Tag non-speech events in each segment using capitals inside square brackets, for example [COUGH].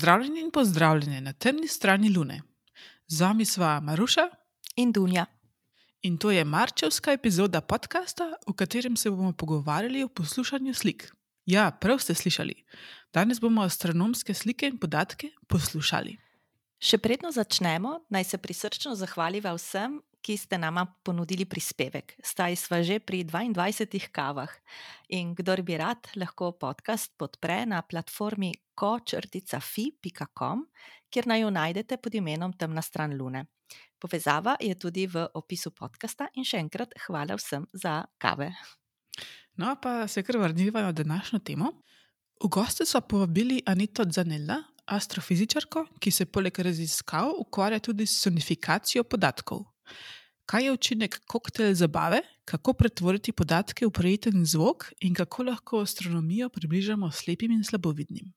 Pozdravljeni in pozdravljeni na temni strani Lune. Z vami sva Maruša in Dunja. In to je marčevska epizoda podcasta, v katerem se bomo pogovarjali o poslušanju slik. Ja, prav ste slišali. Danes bomo astronomske slike in podatke poslušali. Še predno začnemo, naj se prisrčno zahvaliva vsem, ki ste nama ponudili prispevek. Staj sva že pri 22 kavah. In kdor bi rad, lahko podcast podpre na platformi ko-fi.com, kjer naj jo najdete pod imenom Temna stran Lune. Povezava je tudi v opisu podcasta in še enkrat hvala vsem za kave. No, pa se kar vrniva na današnjo temo. V goste so povabili Anito Zanella, astrofizičarko, ki se poleg raziskav ukvarja tudi s sonifikacijo podatkov. Kaj je učinek koktejl zabave, kako pretvoriti podatke v prijeten zvok in kako lahko astronomijo približamo slepim in slabovidnim.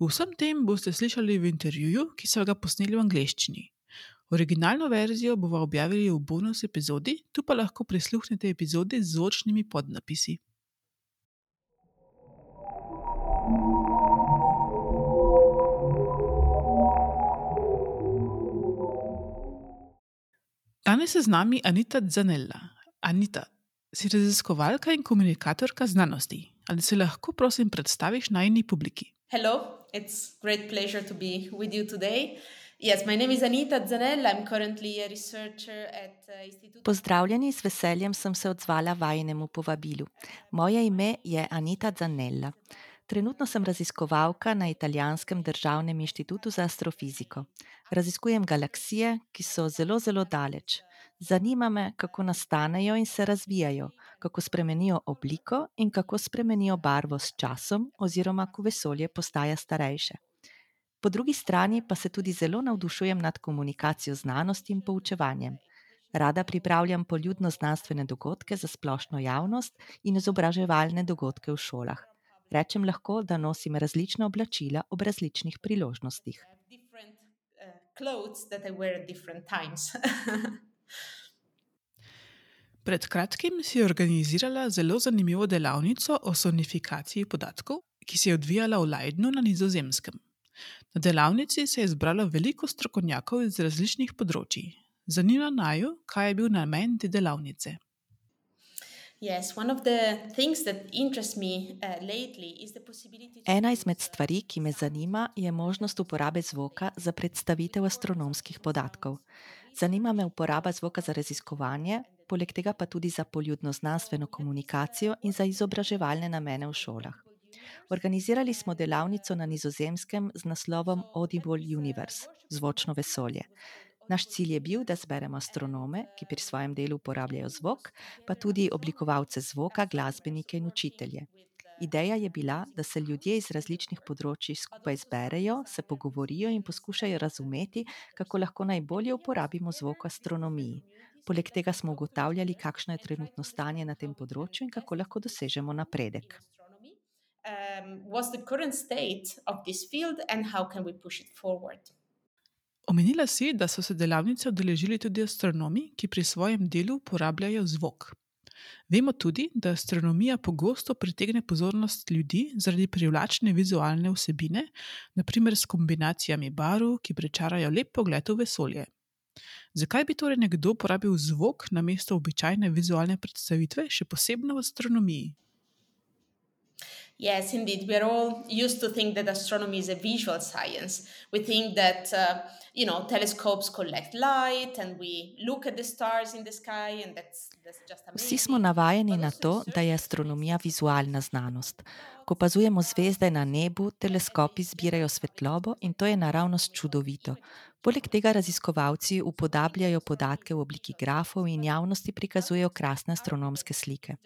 Vsem tem boste slišali v intervjuju, ki so ga posneli v angleščini. Originalno verzijo bomo objavili v bonus epizodi, tu pa lahko prisluhnete epizodi z zvočnimi podnapisi. Danes je z nami Anita Zanella. Anita, si raziskovalka in komunikatorka znanosti. Ali se lahko, prosim, predstaviš najni publiki? Hello, it's a great pleasure to be with you today. Yes, my name is Anita Zanella. I'm currently a researcher at uh, Institute. Pozdravljeni, z veseljem sem se odzvala vajnemu povabilu. Moje ime je Anita Zanella. Trenutno sem raziskovalka na Italijanskem državnem inštitutu za astrofiziko. Raziskujem galaksije, ki so zelo, zelo daleč. Zanima me, kako nastanejo in se razvijajo, kako spremenijo obliko in kako spremenijo barvo s časom, oziroma ko vesolje postaja starejše. Po drugi strani pa se tudi zelo navdušujem nad komunikacijo znanosti in poučevanjem. Rada pripravljam poljudno znanstvene dogodke za splošno javnost in izobraževalne dogodke v šolah. Rečem lahko, da nosim različna oblačila ob različnih priložnostih. [LAUGHS] Pred kratkim si organizirala zelo zanimivo delavnico o sonifikaciji podatkov, ki se je odvijala v Leidnu na Nizozemskem. Na delavnici se je zbralo veliko strokovnjakov iz različnih področji. Zanima naju, kaj je bil namen te delavnice. Uh, Ena izmed stvari, ki me zanima, je možnost uporabe zvoka za predstavitev astronomskih podatkov. Zanima me uporaba zvoka za raziskovanje, poleg tega pa tudi za poljudno znanstveno komunikacijo in za izobraževalne namene v šolah. Organizirali smo delavnico na nizozemskem z naslovom Audible Universe, zvočno vesolje. Naš cilj je bil, da zberemo astronome, ki pri svojem delu uporabljajo zvok, pa tudi oblikovalce zvoka, glasbenike in učitelje. Ideja je bila, da se ljudje iz različnih področji skupaj zberejo, se pogovorijo in poskušajo razumeti, kako lahko najbolje uporabimo zvok v astronomiji. Poleg tega smo ugotavljali, kakšno je trenutno stanje na tem področju in kako lahko dosežemo napredek. Um, what's the current state of this field and how can we push it forward? Omenila si, da so se delavnice odeležili tudi astronomi, ki pri svojem delu uporabljajo zvok. Vemo tudi, da astronomija pogosto pritegne pozornost ljudi zaradi privlačne vizualne vsebine, naprimer s kombinacijami barv, ki prečarajo lep pogled v vesolje. Zakaj bi torej nekdo uporabil zvok na mesto običajne vizualne predstavitve, še posebej v astronomiji? Yes, indeed. We are all used to think that astronomy is a visual science. We think that, uh, you know, telescopes collect light and we look at the stars in the sky and that's, that's just amazing. Vsi smo navajeni na to, da je astronomija vizualna znanost. Ko opazujemo zvezde na nebu, teleskopi zbirajo svetlobo in to je naravnost čudovito. Poleg tega raziskovalci upodabljajo podatke v obliki grafov in javnosti prikazujejo krasne astronomske slike.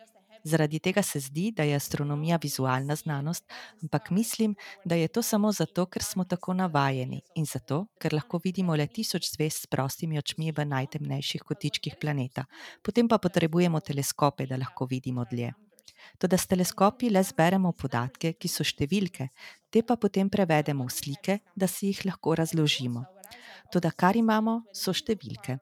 Zaradi tega se zdi, da je astronomija vizualna znanost, ampak mislim, da je to samo zato, ker smo tako navajeni in zato, ker lahko vidimo le tisoč zvezd s prostimi očmi v najtemnejših kotičkih planeta. Potem pa potrebujemo teleskope, da lahko vidimo dlje. Toda s teleskopi le zberemo podatke, ki so številke, te pa potem prevedemo v slike, da si jih lahko razložimo. Toda kar imamo, so številke.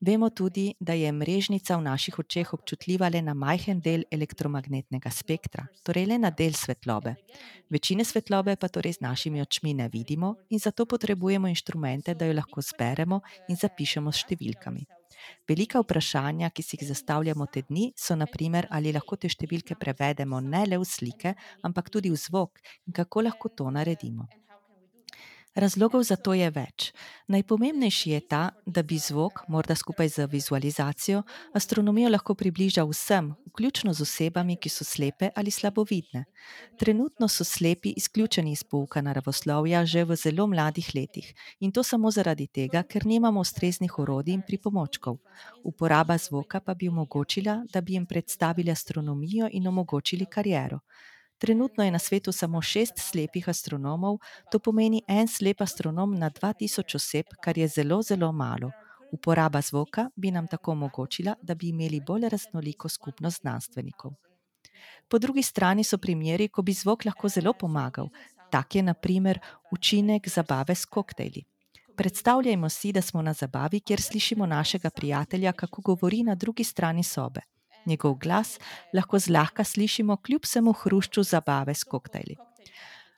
Vemo tudi, da je mrežnica v naših očeh občutljiva le na majhen del elektromagnetnega spektra, torej le na del svetlobe. Večine svetlobe pa torej z našimi očmi ne vidimo in zato potrebujemo inštrumente, da jo lahko zberemo in zapišemo s številkami. Velika vprašanja, ki si jih zastavljamo te dni, so naprimer, ali lahko te številke prevedemo ne le v slike, ampak tudi v zvok in kako lahko to naredimo. Razlogov za to je več. Najpomembnejši je ta, da bi zvok, morda skupaj z vizualizacijo, astronomijo lahko približal vsem, vključno z osebami, ki so slepe ali slabovidne. Trenutno so slepi izključeni iz pouka naravoslovja že v zelo mladih letih in to samo zaradi tega, ker nimamo ustreznih orodij in pripomočkov. Uporaba zvoka pa bi omogočila, da bi jim predstavili astronomijo in omogočili kariero. Trenutno je na svetu samo šest slepih astronomov, to pomeni en slep astronom na 2000 oseb, kar je zelo, zelo malo. Uporaba zvoka bi nam tako omogočila, da bi imeli bolj raznoliko skupnost znanstvenikov. Po drugi strani so primeri, ko bi zvok lahko zelo pomagal. Tak je naprimer učinek zabave s koktejli. Predstavljajmo si, da smo na zabavi, kjer slišimo našega prijatelja, kako govori na drugi strani sobe njegov glas lahko zlahka slišimo kljub vsemu hrušču zabave s koktejli.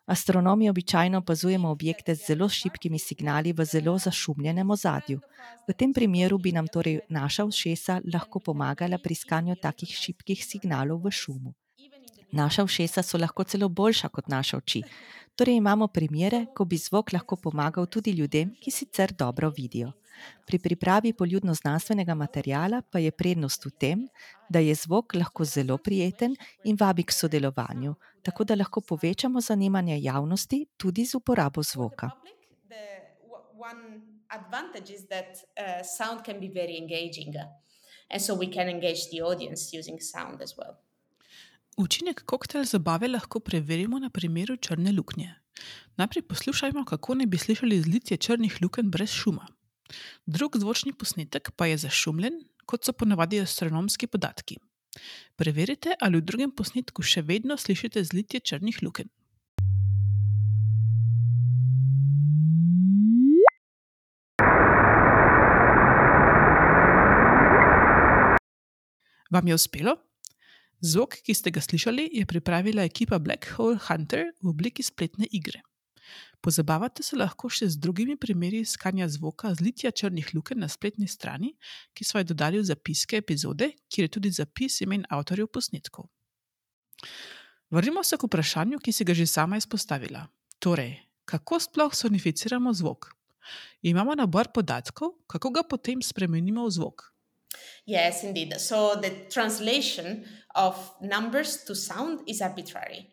Astronomi običajno opazujemo objekte z zelo šibkimi signali v zelo zašumljenem ozadju. V tem primeru bi nam torej naša ušesa lahko pomagala pri iskanju takih šibkih signalov v šumu. Naša ušesa so lahko celo boljša kot naše oči. Torej imamo primere, ko bi zvok lahko pomagal tudi ljudem, ki sicer dobro vidijo. Pri pripravi poljudno-znanstvenega materijala pa je prednost v tem, da je zvok lahko zelo prijeten in vabi k sodelovanju, tako da lahko povečamo zanimanje javnosti tudi z uporabo zvoka. Advantage is that uh, sound can be very engaging, and so we can engage the audience using sound as well. Učinek koktejl zabave lahko preverimo na primeru črne luknje. Najprej poslušajmo, kako ne bi slišali zlitje črnih lukenj brez šuma. Drug zvočni posnetek pa je zašumljen, kot so ponavadi astronomski podatki. Preverite, ali v drugem posnetku še vedno slišite zlitje črnih lukenj. Vam je uspelo? Zvok, ki ste ga slišali, je pripravila ekipa Black Hole Hunter v obliki spletne igre. Pozabavate se lahko še z drugimi primeri iskanja zvoka zlitja črnih lukenj na spletni strani, ki so jo dodali v zapiske epizode, kjer je tudi zapis imen avtorjev posnetkov. Vrnimo se k vprašanju, ki si ga že sama izpostavila. Torej, kako sploh sonificiramo zvok? Imamo nabor podatkov, kako ga potem spremenimo v zvok. Yes, indeed. So the translation of numbers to sound is arbitrary.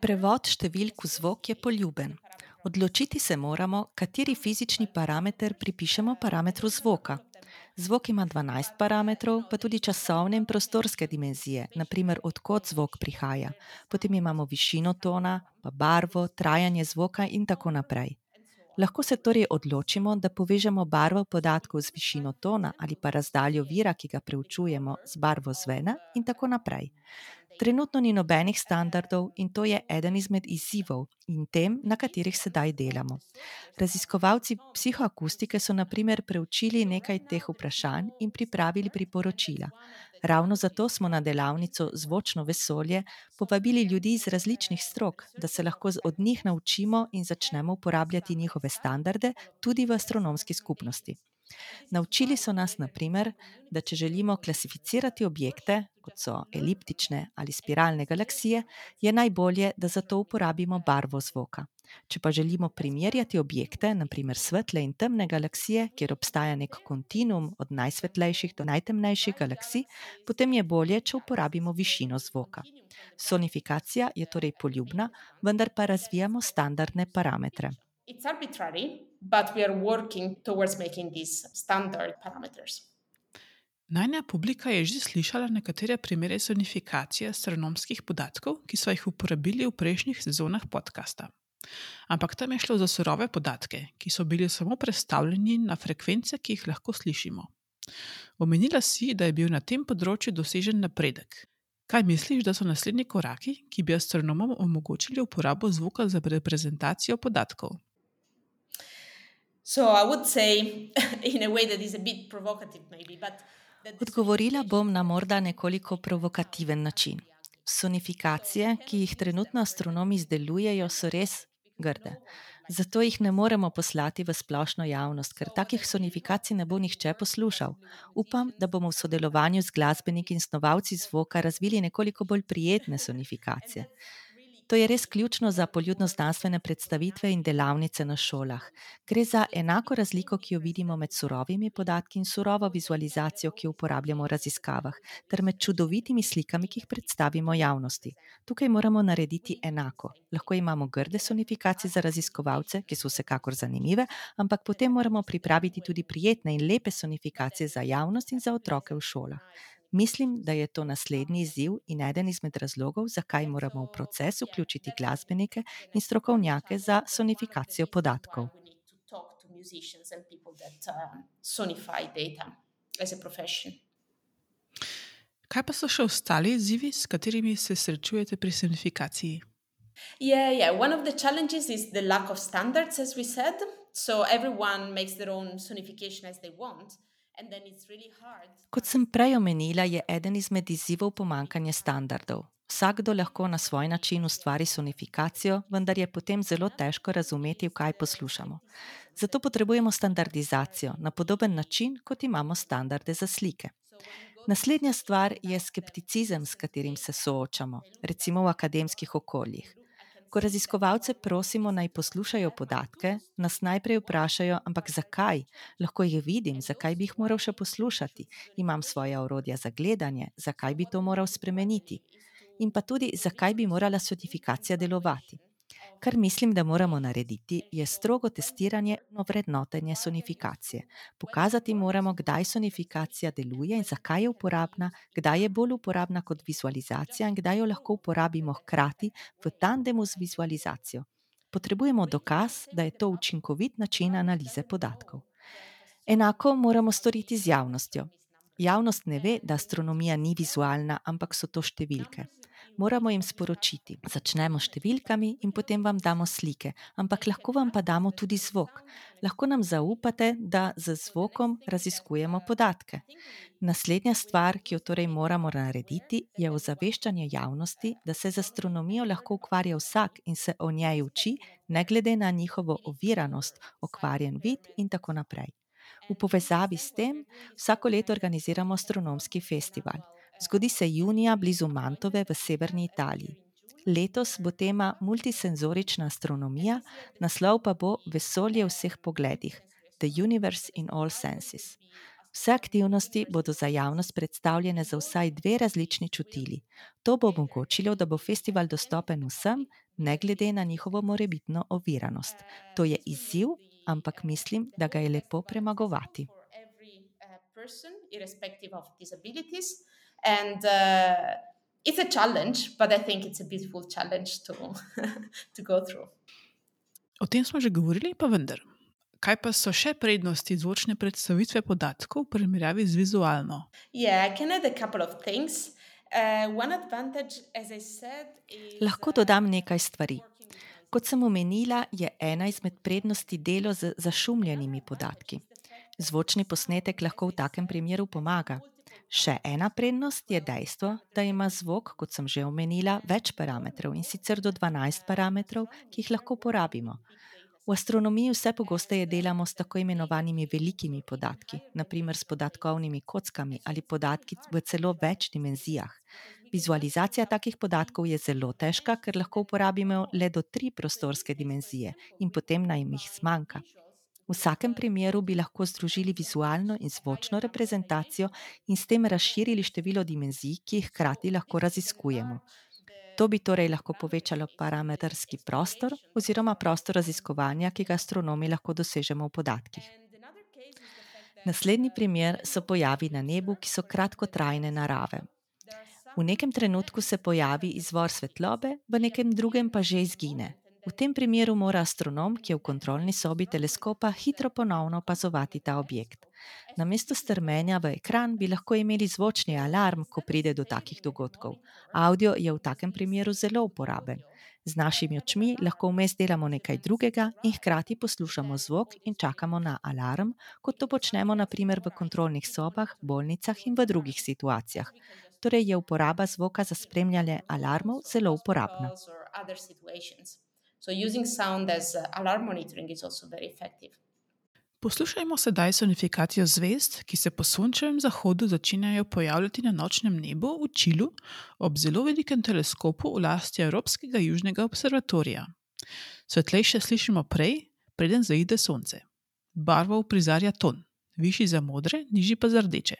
Prevod številk v zvok je poljuben. Odločiti se moramo, kateri fizični parameter pripišemo parametru zvoka. Zvok ima 12 parametrov, pa tudi časovne in prostorske dimenzije, naprimer odkot zvok prihaja. Potem imamo višino tona, pa barvo, trajanje zvoka in tako naprej. Lahko se torej odločimo, da povežemo barvo podatkov z višino tona ali pa razdaljo vira, ki ga preučujemo, z barvo zvena in tako naprej. Trenutno ni nobenih standardov in to je eden izmed izzivov in tem, na katerih sedaj delamo. Raziskovalci psihoakustike so naprimer preučili nekaj teh vprašanj in pripravili priporočila. Ravno zato smo na delavnico Zvočno vesolje povabili ljudi iz različnih strok, da se lahko od njih naučimo in začnemo uporabljati njihove standarde tudi v astronomski skupnosti. Naučili so nas, na primer, da če želimo klasificirati objekte, kot so eliptične ali spiralne galaksije, je najbolje, da za to uporabimo barvo zvoka. Če pa želimo primerjati objekte, naprimer svetle in temne galaksije, kjer obstaja nek kontinuum od najsvetlejših do najtemnejših galaksij, potem je bolje, če uporabimo višino zvoka. Sonifikacija je torej poljubna, vendar pa razvijamo standardne parametre. It's arbitrary, but we are working towards making these standard parameters. Najna publika je že slišala nekatere primere sonifikacije astronomskih podatkov, ki so jih uporabili v prejšnjih sezonah podcasta. Ampak tam je šlo za surove podatke, ki so bili samo predstavljeni na frekvence, ki jih lahko slišimo. Omenila si, da je bil na tem področju dosežen napredek. Kaj misliš, da so naslednji koraki, ki bi astronomom omogočili uporabo zvoka za reprezentacijo podatkov? So I would say, [LAUGHS] in a way that is a bit provocative, maybe, but. Odgovorila bom na morda nekoliko provokativen način. Sonifikacije, ki jih trenutno astronomi izdelujejo, so res grde. Zato jih ne moremo poslati v splošno javnost, ker takih sonifikacij ne bo nihče poslušal. Upam, da bomo v sodelovanju z glasbeniki in snovalci zvoka razvili nekoliko bolj prijetne sonifikacije. To je res ključno za poljudno-znanstvene predstavitve in delavnice na šolah. Gre za enako razliko, ki jo vidimo med surovimi podatki in surovo vizualizacijo, ki jo uporabljamo v raziskavah, ter med čudovitimi slikami, ki jih predstavimo javnosti. Tukaj moramo narediti enako. Lahko imamo grde sonifikacije za raziskovalce, ki so vsekakor zanimive, ampak potem moramo pripraviti tudi prijetne in lepe sonifikacije za javnost in za otroke v šolah. Mislim, da je to naslednji izziv in eden izmed razlogov, zakaj moramo v proces vključiti glasbenike in strokovnjake za sonifikacijo podatkov. Kaj pa so še ostali izzivi, s katerimi se srečujete pri sonifikaciji? Yeah, yeah. One of the challenges is the lack of standards, as we said. So everyone makes their own sonification as they want. Kot sem prej omenila, je eden izmed izzivov pomankanje standardov. Vsakdo lahko na svoj način ustvari sonifikacijo, vendar je potem zelo težko razumeti, kaj poslušamo. Zato potrebujemo standardizacijo na podoben način, kot imamo standarde za slike. Naslednja stvar je skepticizem, s katerim se soočamo, recimo v akademskih okoljih. Ko raziskovalce prosimo, naj poslušajo podatke, nas najprej vprašajo: Ampak zakaj? Lahko jih vidim, zakaj bi jih moral še poslušati? Imam svoje orodja za gledanje, zakaj bi to moral spremeniti? In pa tudi, zakaj bi morala sotifikacija delovati? Kar mislim, da moramo narediti, je strogo testiranje in vrednotenje sonifikacije. Pokazati moramo, kdaj sonifikacija deluje in zakaj je uporabna, kdaj je bolj uporabna kot vizualizacija in kdaj jo lahko uporabimo hkrati v tandemu z vizualizacijo. Potrebujemo dokaz, da je to učinkovit način analize podatkov. Enako moramo storiti z javnostjo. Javnost ne ve, da astronomija ni vizualna, ampak so to številke moramo jim sporočiti. Začnemo s številkami in potem vam damo slike, ampak lahko vam pa damo tudi zvok. Lahko nam zaupate, da z zvokom raziskujemo podatke. Naslednja stvar, ki jo torej moramo narediti, je ozaveščanje javnosti, da se z astronomijo lahko ukvarja vsak in se o njej uči, ne glede na njihovo oviranost, okvarjen vid in tako naprej. V povezavi s tem vsako leto organiziramo astronomski festival. Zgodi se junija blizu Mantove v severni Italiji. Letos bo tema multisenzorična astronomija, naslov pa bo Vesolje v vseh pogledih: The Universe in All Senses. Vse aktivnosti bodo za javnost predstavljene za vsaj dve različni čutili. To bo omogočilo, da bo festival dostopen vsem, ne glede na njihovo morebitno oviranost. To je izziv, ampak mislim, da ga je lepo premagovati. And uh, it's a challenge, but I think it's a beautiful challenge to, [LAUGHS] to go through. O tem smo že govorili, pa vendar. Kaj pa so še prednosti zvočne predstavitve podatkov v primerjavi z vizualno? Yeah, I can add a couple of things. Uh, one advantage, as I said, is, Lahko dodam nekaj stvari. Kot sem omenila, je ena izmed prednosti delo z zašumljenimi podatki. Zvočni posnetek lahko v takem primeru pomaga. Še ena prednost je dejstvo, da ima zvok, kot sem že omenila, več parametrov in sicer do 12 parametrov, ki jih lahko uporabimo. V astronomiji vse pogosteje delamo s tako imenovanimi velikimi podatki, naprimer s podatkovnimi kockami ali podatki v celo več dimenzijah. Vizualizacija takih podatkov je zelo težka, ker lahko uporabimo le do tri prostorske dimenzije in potem naj jim jih zmanjka. V vsakem primeru bi lahko združili vizualno in zvočno reprezentacijo in s tem razširili število dimenzij, ki jih hkrati lahko raziskujemo. To bi torej lahko povečalo parametrski prostor oziroma prostor raziskovanja, ki ga astronomi lahko dosežemo v podatkih. Naslednji primer so pojavi na nebu, ki so kratkotrajne narave. V nekem trenutku se pojavi izvor svetlobe, v nekem drugem pa že izgine. V tem primeru mora astronom, ki je v kontrolni sobi teleskopa, hitro ponovno opazovati ta objekt. Namesto strmenja v ekran bi lahko imeli zvočni alarm, ko pride do takih dogodkov. Audio je v takem primeru zelo uporaben. Z našimi očmi lahko vmes delamo nekaj drugega in hkrati poslušamo zvok in čakamo na alarm, kot to počnemo naprimer v kontrolnih sobah, bolnicah in v drugih situacijah. Torej je uporaba zvoka za spremljanje alarmov zelo uporabna. So using sound as alarm monitoring is also very effective. Poslušajmo sedaj sonifikacijo zvezd, ki se po sončevem zahodu začenjajo pojavljati na nočnem nebu v Čilu ob zelo velikem teleskopu v lasti Evropskega južnega observatorija. Svetlejše slišimo prej, preden zaide sonce. Barvo prizarja ton, višji za modre, nižji pa za rdeče.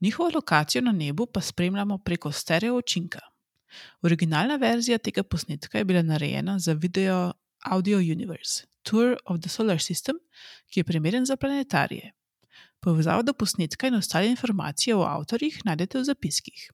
Njihovo lokacijo na nebu pa spremljamo preko stereo učinka. Originalna verzija tega posnetka je bila narejena za video Audio Universe, Tour of the Solar System, ki je primeren za planetarije. Povezavo do posnetka in ostale informacije o avtorjih najdete v zapiskih.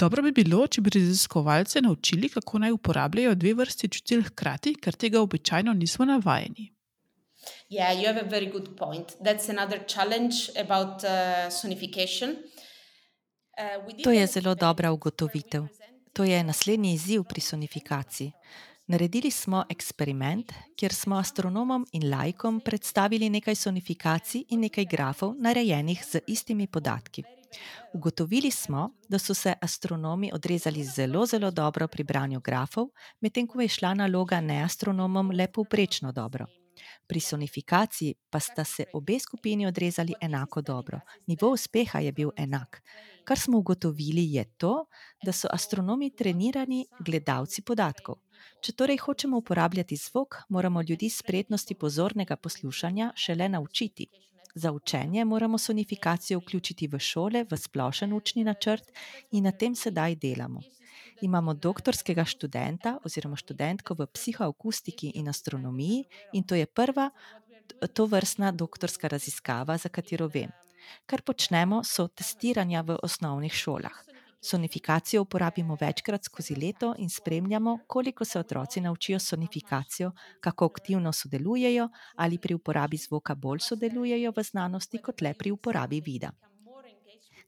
Dobro bi bilo, če bi raziskovalce naučili, kako naj uporabljajo dve vrsti čutil hkrati, ker tega običajno nismo navajeni. Yeah, you have a very good point. That's another challenge about uh, sonification. Uh, we To je zelo dobra ugotovitev. To je naslednji izziv pri sonifikaciji. Naredili smo eksperiment, kjer smo astronomom in laikom predstavili nekaj sonifikacij in nekaj grafov, narejenih z istimi podatki. Ugotovili smo, da so se astronomi odrezali zelo, zelo dobro pri branju grafov, medtem ko je šla naloga neastronomom le povprečno dobro. Pri sonifikaciji pa sta se obe skupini odrezali enako dobro. Nivo uspeha je bil enak. Kar smo ugotovili, je to, da so astronomi trenirani gledalci podatkov. Če torej hočemo uporabljati zvok, moramo ljudi spretnosti pozornega poslušanja šele naučiti. Za učenje moramo sonifikacijo vključiti v šole, v splošen učni načrt in na tem sedaj delamo. Imamo doktorskega študenta oziroma študentko v psihoakustiki in astronomiji in to je prva to vrstna doktorska raziskava, za katero vem. Kar počnemo, so testiranja v osnovnih šolah. Sonifikacijo uporabimo večkrat skozi leto in spremljamo, koliko se otroci naučijo sonifikacijo, kako aktivno sodelujejo ali pri uporabi zvoka bolj sodelujejo v znanosti, kot le pri uporabi vida.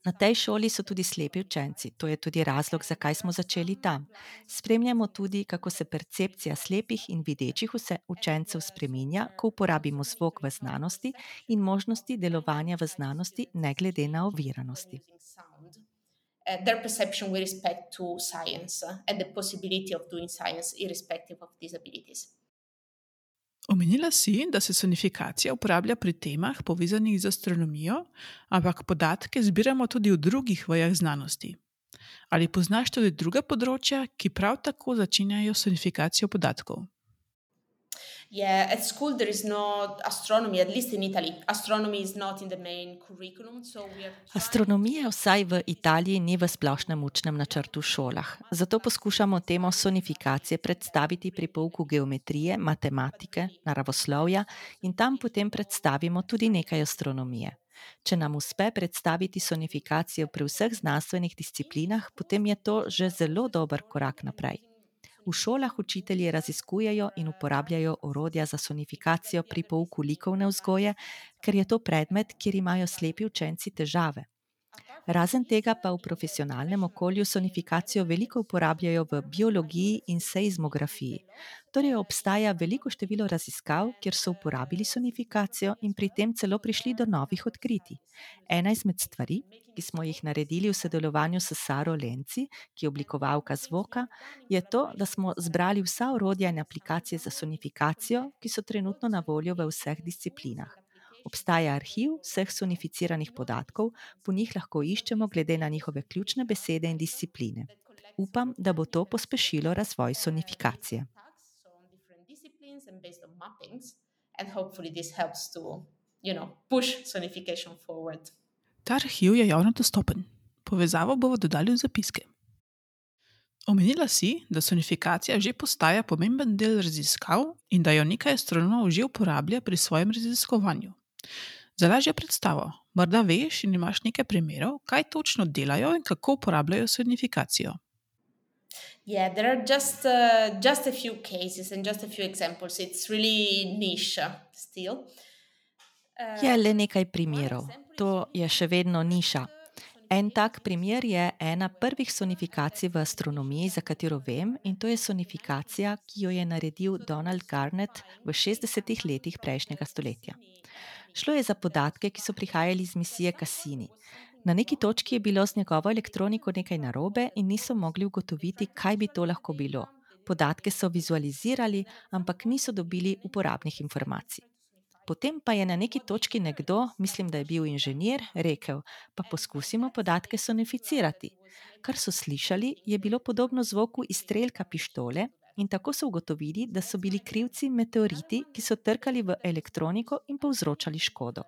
Na tej šoli so tudi slepi učenci, to je tudi razlog, zakaj smo začeli tam. Spremljamo tudi, kako se percepcija slepih in videčih vse učencev spreminja, ko uporabimo zvok v znanosti in možnosti delovanja v znanosti, ne glede na oviranosti. Uh, their perception with respect to science uh, and the possibility of doing science irrespective of disabilities. Omenila si, da se sonifikacija uporablja pri temah povezanih z astronomijo, ampak podatke zbiramo tudi v drugih vejah znanosti. Ali poznaš tudi druga področja, ki prav tako začenjajo sonifikacijo podatkov? Yeah, at school there is no astronomy, at least in Italy. Astronomy is not in the main curriculum, so we are trying Astronomije vsaj v Italiji ni v splošnem učnem načrtu v šolah. Zato poskušamo temo sonifikacije predstaviti pri pouku geometrije, matematike, naravoslovja in tam potem predstavimo tudi nekaj astronomije. Če nam uspe predstaviti sonifikacijo pri vseh znanstvenih disciplinah, potem je to že zelo dober korak naprej. V šolah učitelji raziskujejo in uporabljajo orodja za sonifikacijo pri pouku likovne vzgoje, ker je to predmet, kjer imajo slepi učenci težave. Razen tega pa v profesionalnem okolju sonifikacijo veliko uporabljajo v biologiji in seizmografiji. Torej obstaja veliko število raziskav, kjer so uporabili sonifikacijo in pri tem celo prišli do novih odkritij. Ena izmed stvari, ki smo jih naredili v sodelovanju s Saro Lenci, ki je oblikovalka zvoka, je to, da smo zbrali vsa orodja in aplikacije za sonifikacijo, ki so trenutno na voljo v vseh disciplinah. Obstaja arhiv vseh sonificiranih podatkov, po njih lahko iščemo glede na njihove ključne besede in discipline. Upam, da bo to pospešilo razvoj sonifikacije. Ta arhiv je javno dostopen. Povezavo bomo dodali v zapiske. Omenila si, da sonifikacija že postaja pomemben del raziskav in da jo nekaj astronomov že uporablja pri svojem raziskovanju. Za lažjo predstavo, morda veš in imaš nekaj primerov, kaj točno delajo in kako uporabljajo sonifikacijo. Yeah, there are just uh, just a few cases and just a few examples. It's really niche still. Uh, je le nekaj primerov. To je še vedno niša. En tak primer je ena prvih sonifikacij v astronomiji, za katero vem, in to je sonifikacija, ki jo je naredil Donald Garnett v 60-ih letih prejšnjega stoletja. Šlo je za podatke, ki so prihajali iz misije Cassini. Na neki točki je bilo z njegovo elektroniko nekaj narobe in niso mogli ugotoviti, kaj bi to lahko bilo. Podatke so vizualizirali, ampak niso dobili uporabnih informacij. Potem pa je na neki točki nekdo, mislim, da je bil inženir, rekel: Pa poskusimo podatke sonificirati. Kar so slišali, je bilo podobno zvoku izstrelka pištole, in tako so ugotovili, da so bili krivci meteoriti, ki so trkali v elektroniko in povzročali škodo.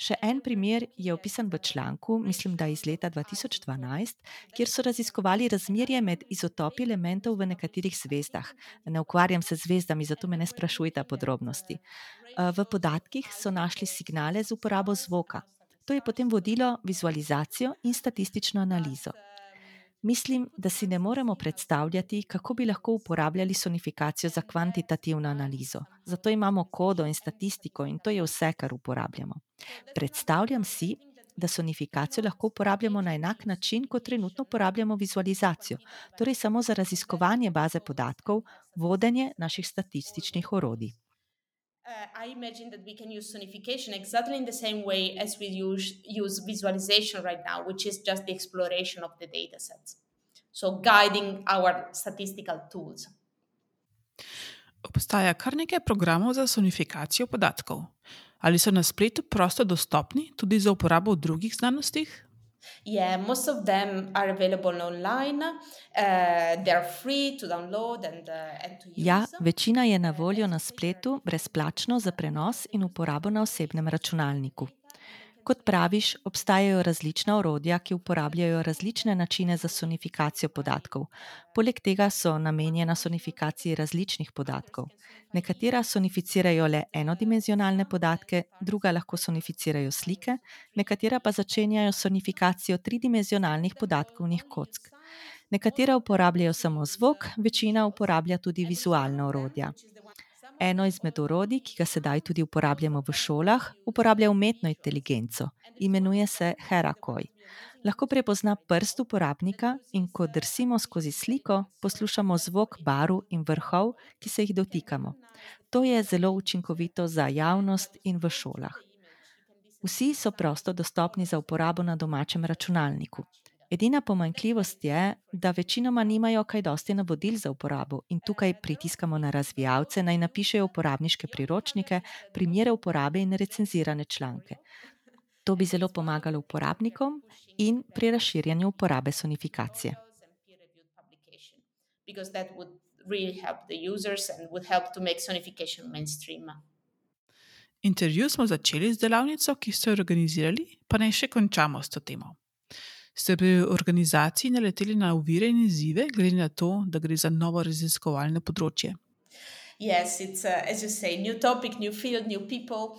Še en primer je opisan v članku, mislim, da iz leta 2012, kjer so raziskovali razmerje med izotopi elementov v nekaterih zvezdah. Ne ukvarjam se z zvezdami, zato me ne sprašujte podrobnosti. V podatkih so našli signale z uporabo zvoka. To je potem vodilo vizualizacijo in statistično analizo. Mislim, da si ne moremo predstavljati, kako bi lahko uporabljali sonifikacijo za kvantitativno analizo. Zato imamo kodo in statistiko in to je vse, kar uporabljamo. Predstavljam si, da sonifikacijo lahko uporabljamo na enak način, kot trenutno uporabljamo vizualizacijo, torej samo za raziskovanje baze podatkov, vodenje naših statističnih orodij. Uh, I imagine that we can use sonification exactly in the same way as we use, use visualization right now, which is just the exploration of the data sets. So, guiding our statistical tools. Obstaja kar nekaj programov za sonifikacijo podatkov. Ali so na spletu prosto dostopni tudi za uporabo v drugih znanostih? Yeah, most of them are available online. Uh, they are free to download and, uh, and to use. Ja, večina je na voljo na spletu brezplačno za prenos in uporabo na osebnem računalniku. Kot praviš, obstajajo različna orodja, ki uporabljajo različne načine za sonifikacijo podatkov. Poleg tega so namenjena sonifikaciji različnih podatkov. Nekatera sonificirajo le enodimenzionalne podatke, druga lahko sonificirajo slike, nekatera pa začenjajo sonifikacijo tridimenzionalnih podatkovnih kock. Nekatera uporabljajo samo zvok, večina uporablja tudi vizualna orodja. Eno izmed orodij, ki ga sedaj tudi uporabljamo v šolah, uporablja umetno inteligenco. Imenuje se Herakoj. Lahko prepozna prst uporabnika in ko drsimo skozi sliko, poslušamo zvok barv in vrhov, ki se jih dotikamo. To je zelo učinkovito za javnost in v šolah. Vsi so prosto dostopni za uporabo na domačem računalniku. Edina pomanjkljivost je, da večinoma nimajo kaj dosti navodil za uporabo in tukaj pritiskamo na razvijalce, naj napišejo uporabniške priročnike, primere uporabe in recenzirane članke. To bi zelo pomagalo uporabnikom in pri razširjanju uporabe sonifikacije. Intervju smo začeli z delavnico, ki ste jo organizirali, pa naj še končamo s to temo. Ste pri organizaciji naleteli na uvire in izzive, glede na to, da gre za novo raziskovalno področje? Yes, it's, uh, as you say, new topic, new field, new people.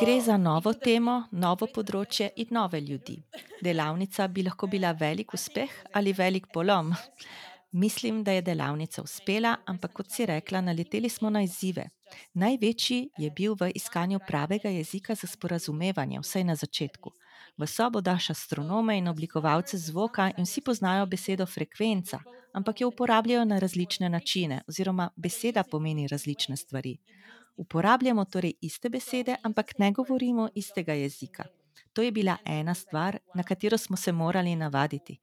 Gre za novo temo, novo področje in nove ljudi. Delavnica bi lahko bila velik uspeh ali velik polom. Mislim, da je delavnica uspela, ampak kot si rekla, naleteli smo na izzive. Največji je bil v iskanju pravega jezika za sporazumevanje, vsaj na začetku. V sobo daš astronome in oblikovalce zvoka in vsi poznajo besedo frekvenca, ampak jo uporabljajo na različne načine, oziroma beseda pomeni različne stvari. Uporabljamo torej iste besede, ampak ne govorimo istega jezika. To je bila ena stvar, na katero smo se morali navaditi.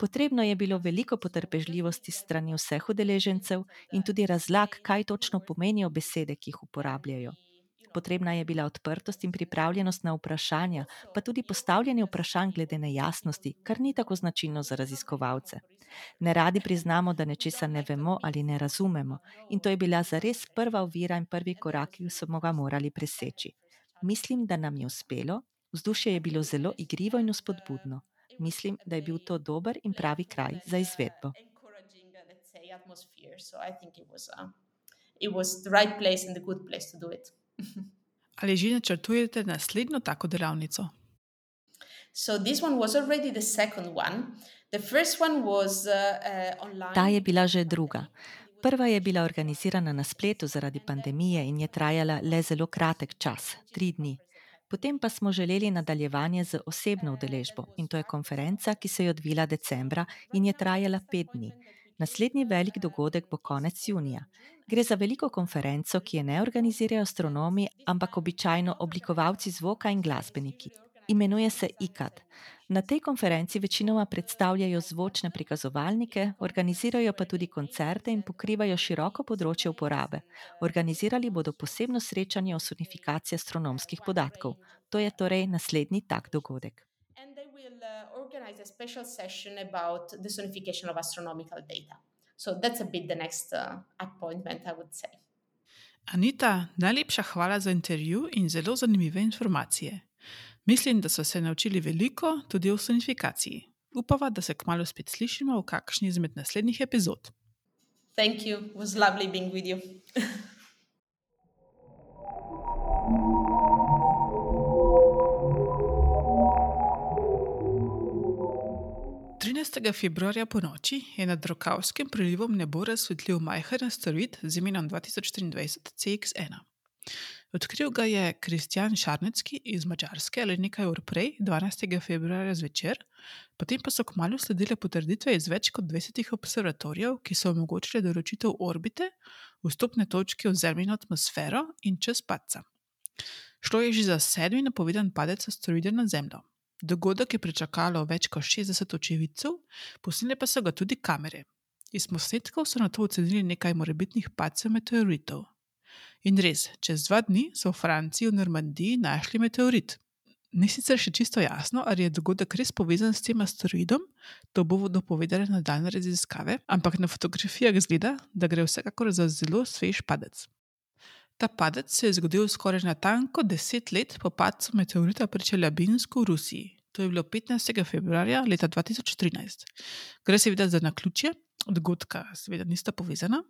Potrebno je bilo veliko potrpežljivosti strani vseh udeležencev in tudi razlag, kaj točno pomenijo besede, ki jih uporabljajo. Potrebna je bila odprtost in pripravljenost na vprašanja, pa tudi postavljanje vprašanj glede nejasnosti, kar ni tako značilno za raziskovalce. Ne radi priznamo, da nečesa ne vemo ali ne razumemo, in to je bila zares prva ovira in prvi korak, ki smo ga morali preseči. Mislim, da nam je uspelo, vzdušje je bilo zelo igrivo in spodbudno. Mislim, da je bil to dober in pravi kraj za izvedbo. It was the right place and the good place to do it. Ali že načrtujete naslednjo tako delavnico? So this one was already the second one. The first one was uh, uh, online. Ta je bila že druga. Prva je bila organizirana na spletu zaradi pandemije in je trajala le zelo kratek čas, tri dni. Potem pa smo želeli nadaljevanje z osebno udeležbo in to je konferenca, ki se je odvila decembra in je trajala pet dni. Naslednji velik dogodek bo konec junija. Gre za veliko konferenco, ki je ne organizirajo astronomi, ampak običajno oblikovalci zvoka in glasbeniki. Imenuje se ICAT. Na tej konferenci večinoma predstavljajo zvočne prikazovalnike, organizirajo pa tudi koncerte in pokrivajo široko področje uporabe. Organizirali bodo posebno srečanje o sonifikaciji astronomskih podatkov. To je torej naslednji tak dogodek organize a special session about the sonification of astronomical data. So that's a bit the next uh, appointment, I would say. Anita, najlepša hvala za intervju in zelo zanimive informacije. Mislim, da so se naučili veliko tudi o sonifikaciji. Upava, da se kmalo spet slišimo v kakšni izmed naslednjih epizod. Thank you. It was lovely being with you. [LAUGHS] 13. februarja po noči je nad Rokavskim prilivom nebo razsvetlil majhen asteroid z imenom 2023 CX1. Odkril ga je Kristjan Šarnecki iz Mačarske ali nekaj ur prej, 12. februarja zvečer, potem pa so kmalo sledile potrditve iz več kot 20 observatorijev, ki so omogočile določitev orbite, vstopne točke v zemljino atmosfero in čez padca. Šlo je že za sedmi napovedan padec asteroida na Zemljo. Dogodek je pričakalo več kot 60 očividcev, posnele pa so ga tudi kamere. Iz posnetkov so na to ocenili nekaj morebitnih padcev meteoritov. In res, čez dva dni so v Franciji v Normandiji našli meteorit. Ni sicer še čisto jasno, ali je dogodek res povezan s tem asteroidom, to bodo povedali nadaljne raziskave, ampak na fotografijah zgleda, da gre vsekakor za zelo svež padec. Ta padec se je zgodil skoraj na tanko deset let po padcu meteorita pri Čeljabinsku v Rusiji. To je bilo 15. februarja leta 2013. Gre seveda za naključje, dogodka seveda nista povezana.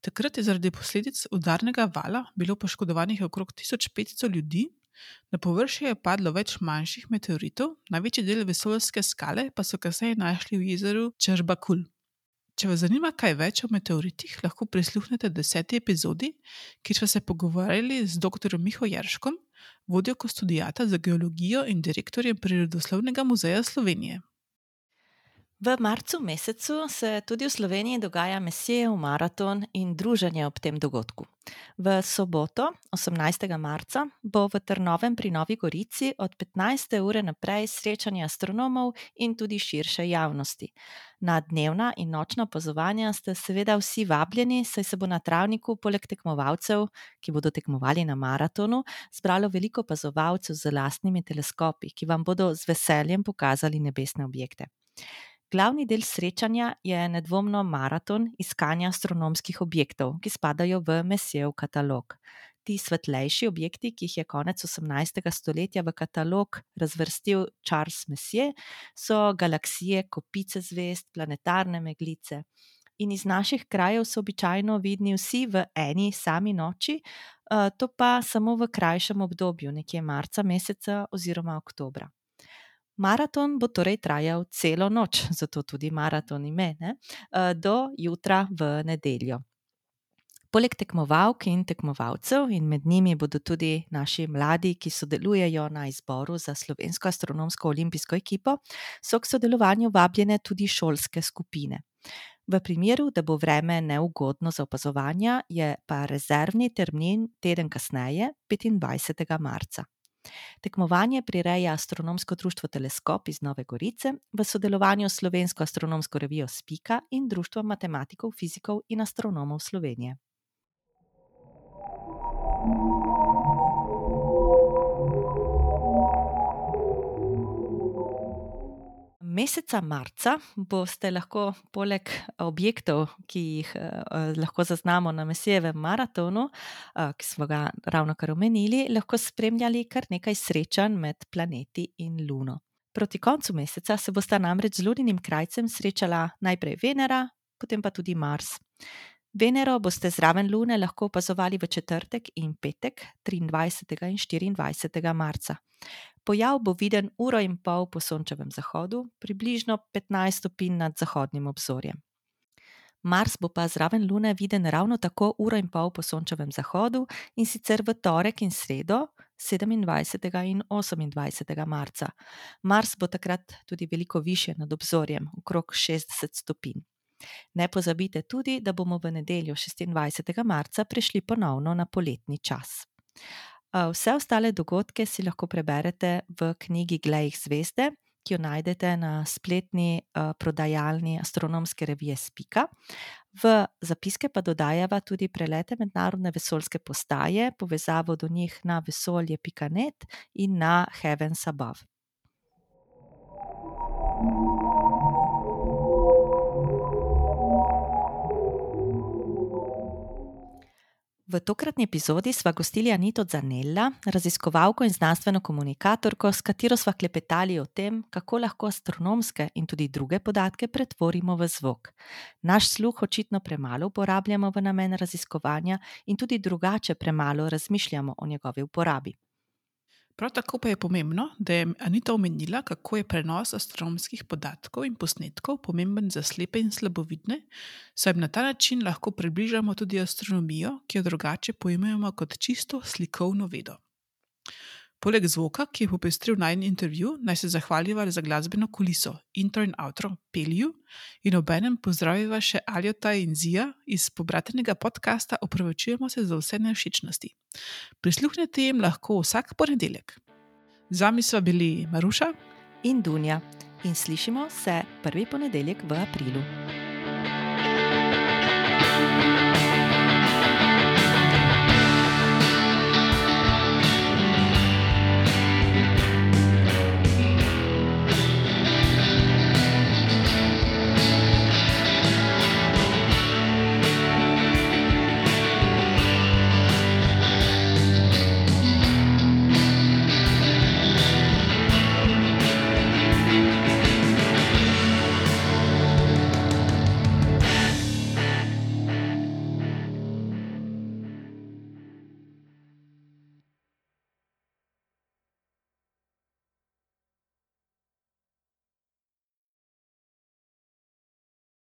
Takrat je zaradi posledic udarnega vala bilo poškodovanih okrog 1500 ljudi, na površje je padlo več manjših meteoritov, največji del vesoljske skale pa so kasneje našli v jezeru Črbakul. Če vas zanima kaj več o meteoritih, lahko prisluhnete deseti epizodi, kjer smo se pogovarjali z dr. Miho Jerškom, vodjo kostudijata za geologijo in direktorjem Prirodoslovnega muzeja Slovenije. V marcu mesecu se tudi v Sloveniji dogaja Mesijev maraton in druženje ob tem dogodku. V soboto, 18. marca, bo v Trnovem pri Novi Gorici od 15. ure naprej srečanje astronomov in tudi širše javnosti. Na dnevna in nočna opazovanja ste seveda vsi vabljeni, saj se bo na travniku, poleg tekmovalcev, ki bodo tekmovali na maratonu, zbralo veliko opazovalcev z lastnimi teleskopi, ki vam bodo z veseljem pokazali nebesne objekte. Glavni del srečanja je nedvomno maraton iskanja astronomskih objektov, ki spadajo v Messijev katalog. Ti svetlejši objekti, ki jih je konec 18. stoletja v katalog razvrstil Charles Messier, so galaksije, kopice zvest, planetarne meglice. in iz naših krajev so običajno vidni vsi v eni sami noči, eh, to pa samo v krajšem obdobju, nekje marca meseca oziroma oktobra. Maraton bo torej trajal celo noč, zato tudi maraton ime, ne? Eh, do jutra v nedeljo. Poleg tekmovalk in tekmovalcev, in med njimi bodo tudi naši mladi, ki sodelujejo na izboru za slovensko astronomsko olimpijsko ekipo, so k sodelovanju vabljene tudi šolske skupine. V primeru, da bo vreme neugodno za opazovanje, je pa rezervni termin teden kasneje, 25. marca. Tekmovanje prireja Astronomsko društvo Teleskop iz Nove Gorice v sodelovanju s Slovensko astronomsko revijo Spika in Društvom matematikov, fizikov in astronomov Slovenije. Meseca marca boste lahko poleg objektov, ki jih eh, lahko zaznamo na Mesijevem maratonu, eh, ki smo ga ravno kar omenili, lahko spremljali kar nekaj srečanj med planeti in Luno. Proti koncu meseca se bosta namreč z Luninim krajcem srečala najprej Venera, potem pa tudi Mars. Venero boste zraven Lune lahko opazovali v četrtek in petek, 23. in 24. marca. Pojav bo viden uro in pol po sončevem zahodu, približno 15 stopinj nad zahodnim obzorjem. Mars bo pa zraven Lune viden ravno tako uro in pol po sončevem zahodu in sicer v torek in sredo, 27. in 28. marca. Mars bo takrat tudi veliko više nad obzorjem, okrog 60 stopinj. Ne pozabite tudi, da bomo v nedeljo 26. marca prišli ponovno na poletni čas. Vse ostale dogodke si lahko preberete v knjigi Glej zvezde, ki jo najdete na spletni prodajalni astronomske revije Spika. V zapiske pa dodajava tudi prelete mednarodne vesoljske postaje, povezavo do njih na vesolje.net in na Heavens Above. V tokratni epizodi sva gostili Anito Zanella, raziskovalko in znanstveno komunikatorko, s katero sva klepetali o tem, kako lahko astronomske in tudi druge podatke pretvorimo v zvok. Naš sluh očitno premalo uporabljamo v namen raziskovanja in tudi drugače premalo razmišljamo o njegovi uporabi. Prav tako pa je pomembno, da je Anita omenila, kako je prenos astronomskih podatkov in posnetkov pomemben za slepe in slabovidne, saj na ta način lahko približamo tudi astronomijo, ki jo drugače pojmujemo kot čisto slikovno vedo. Poleg zvoka, ki je popestril najni intervju, naj se zahvaljiva za glasbeno kuliso, intro in outro, Pelju in obenem pozdraviva še Aljota in Zija iz pobratenega podcasta Opravičujemo se za vse nevšečnosti. Prisluhnite jim lahko vsak ponedeljek. Z vami smo bili Maruša in Dunja in slišimo se prvi ponedeljek v aprilu. thank you